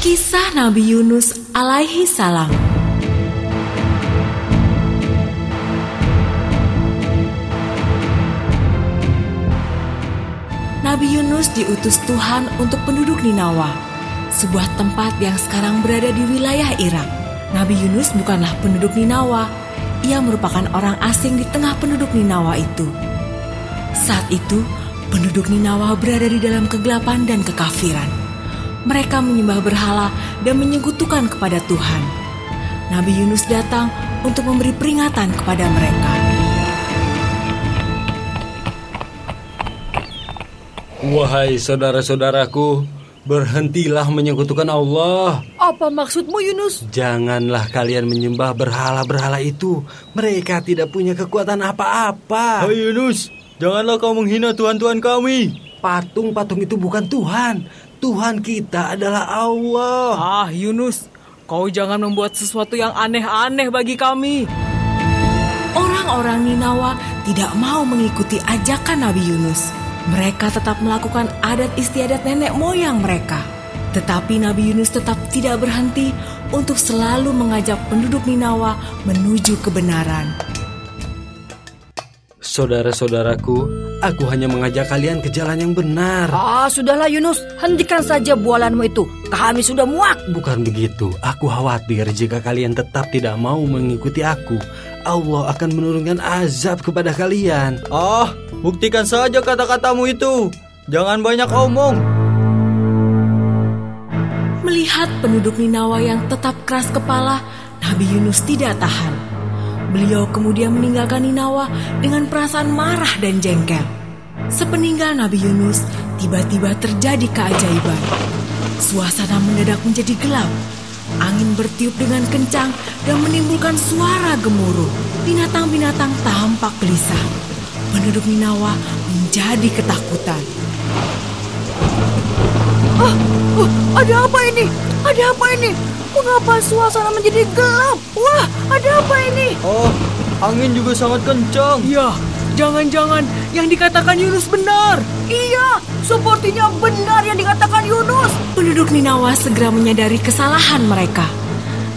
Kisah Nabi Yunus alaihi salam. Nabi Yunus diutus Tuhan untuk penduduk Ninawa, sebuah tempat yang sekarang berada di wilayah Irak. Nabi Yunus bukanlah penduduk Ninawa, ia merupakan orang asing di tengah penduduk Ninawa itu. Saat itu, penduduk Ninawa berada di dalam kegelapan dan kekafiran. Mereka menyembah berhala dan menyekutukan kepada Tuhan. Nabi Yunus datang untuk memberi peringatan kepada mereka. Wahai saudara-saudaraku, berhentilah menyekutukan Allah. Apa maksudmu Yunus? Janganlah kalian menyembah berhala-berhala itu. Mereka tidak punya kekuatan apa-apa. Hai Yunus, janganlah kau menghina Tuhan-Tuhan kami. Patung-patung itu bukan Tuhan. Tuhan kita adalah Allah. Ah Yunus, kau jangan membuat sesuatu yang aneh-aneh bagi kami. Orang-orang Ninawa tidak mau mengikuti ajakan Nabi Yunus. Mereka tetap melakukan adat istiadat nenek moyang mereka. Tetapi Nabi Yunus tetap tidak berhenti untuk selalu mengajak penduduk Ninawa menuju kebenaran. Saudara-saudaraku, aku hanya mengajak kalian ke jalan yang benar. Ah sudahlah Yunus, hentikan saja bualanmu itu. Kami sudah muak. Bukan begitu, aku khawatir jika kalian tetap tidak mau mengikuti aku. Allah akan menurunkan azab kepada kalian. Ah, buktikan saja kata-katamu itu. Jangan banyak omong. Melihat penduduk Ninawa yang tetap keras kepala, Nabi Yunus tidak tahan. Beliau kemudian meninggalkan Ninawa dengan perasaan marah dan jengkel. Sepeninggal Nabi Yunus, tiba-tiba terjadi keajaiban. Suasana mendadak menjadi gelap. Angin bertiup dengan kencang dan menimbulkan suara gemuruh. Binatang-binatang tampak gelisah. Penduduk Ninawa menjadi ketakutan. Ah, oh, ada apa ini? Ada apa ini? Mengapa suasana menjadi gelap? Wah, ada apa ini? Oh, angin juga sangat kencang. Ya, jangan-jangan yang dikatakan Yunus benar. Iya, sepertinya benar yang dikatakan Yunus. Penduduk Ninawa segera menyadari kesalahan mereka.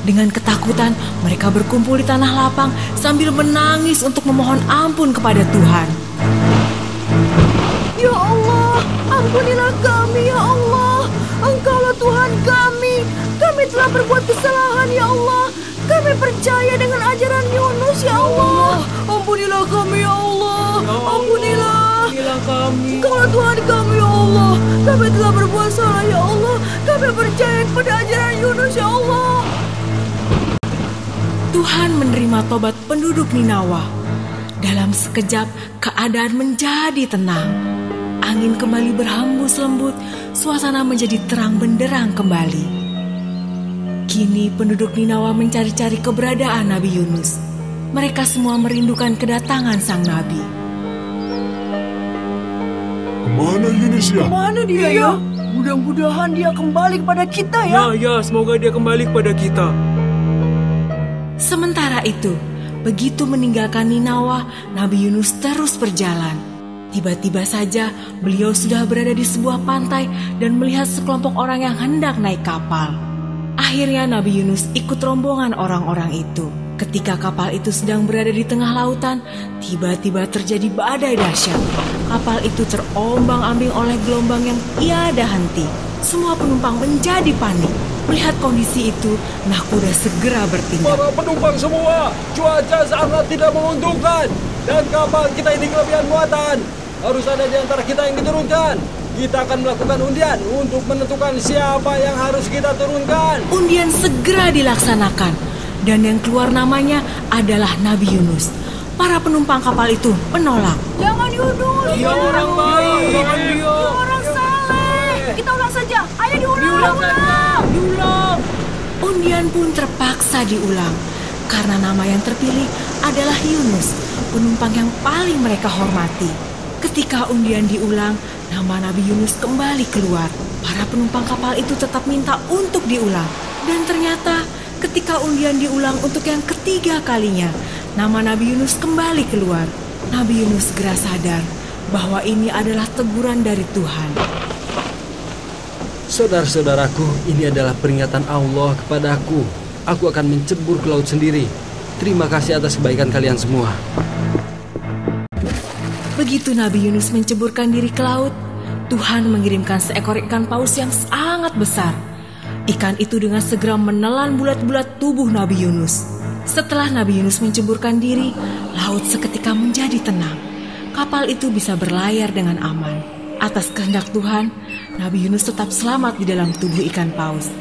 Dengan ketakutan, mereka berkumpul di tanah lapang sambil menangis untuk memohon ampun kepada Tuhan. Ya Allah, ampunilah kami ya Allah. Tuhan kami. Kami telah berbuat kesalahan ya Allah. Kami percaya dengan ajaran Yunus ya Allah. Ampunilah kami ya Allah. Ampunilah. Ampunilah kami. Engkaulah Tuhan kami ya Allah. Kami telah berbuat salah ya Allah. Kami percaya kepada ajaran Yunus ya Allah. Tuhan menerima tobat penduduk Ninawa. Dalam sekejap, keadaan menjadi tenang. Angin kembali berhembus lembut, suasana menjadi terang benderang kembali. Kini penduduk Ninawa mencari-cari keberadaan Nabi Yunus. Mereka semua merindukan kedatangan sang Nabi. Ke mana Yunus ya? Mana dia ya? Mudah-mudahan dia kembali kepada kita ya. Ya, ya, semoga dia kembali kepada kita. Sementara itu, begitu meninggalkan Ninawa, Nabi Yunus terus berjalan. Tiba-tiba saja beliau sudah berada di sebuah pantai dan melihat sekelompok orang yang hendak naik kapal. Akhirnya Nabi Yunus ikut rombongan orang-orang itu. Ketika kapal itu sedang berada di tengah lautan, tiba-tiba terjadi badai dahsyat. Kapal itu terombang-ambing oleh gelombang yang tiada henti. Semua penumpang menjadi panik. Melihat kondisi itu, Nakuda segera bertindak. Para penumpang semua, cuaca sangat tidak menguntungkan dan kapal kita ini kelebihan muatan. Harus ada di antara kita yang diturunkan. Kita akan melakukan undian untuk menentukan siapa yang harus kita turunkan. Undian segera dilaksanakan dan yang keluar namanya adalah Nabi Yunus. Para penumpang kapal itu menolak. Jangan Yunus. Dia orang baik. Jangan dia. Dia orang saleh. Kita ulang saja. Ayo diulang. Diulang. ulang. Diulang. Undian pun terpaksa diulang karena nama yang terpilih adalah Yunus, penumpang yang paling mereka hormati. Ketika undian diulang, nama Nabi Yunus kembali keluar. Para penumpang kapal itu tetap minta untuk diulang. Dan ternyata ketika undian diulang untuk yang ketiga kalinya, nama Nabi Yunus kembali keluar. Nabi Yunus segera sadar bahwa ini adalah teguran dari Tuhan. Saudara-saudaraku, ini adalah peringatan Allah kepadaku. Aku akan mencebur ke laut sendiri. Terima kasih atas kebaikan kalian semua. Begitu Nabi Yunus menceburkan diri ke laut, Tuhan mengirimkan seekor ikan paus yang sangat besar. Ikan itu dengan segera menelan bulat-bulat tubuh Nabi Yunus. Setelah Nabi Yunus menceburkan diri, laut seketika menjadi tenang. Kapal itu bisa berlayar dengan aman. Atas kehendak Tuhan, Nabi Yunus tetap selamat di dalam tubuh ikan paus.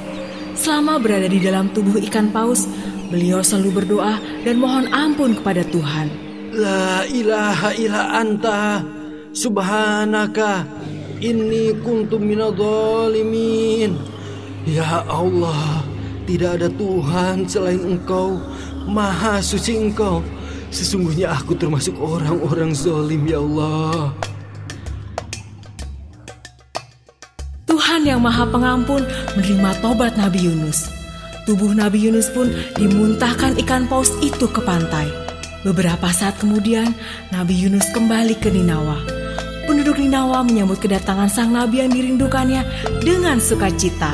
Selama berada di dalam tubuh ikan paus, beliau selalu berdoa dan mohon ampun kepada Tuhan. La ilaha illa anta subhanaka inni kuntu minadzalimin. Ya Allah, tidak ada Tuhan selain Engkau, Maha Suci Engkau. Sesungguhnya aku termasuk orang-orang zalim ya Allah. Tuhan yang Maha Pengampun menerima tobat Nabi Yunus. Tubuh Nabi Yunus pun dimuntahkan ikan paus itu ke pantai. Beberapa saat kemudian, Nabi Yunus kembali ke Ninawa. Penduduk Ninawa menyambut kedatangan sang nabi yang dirindukannya dengan sukacita.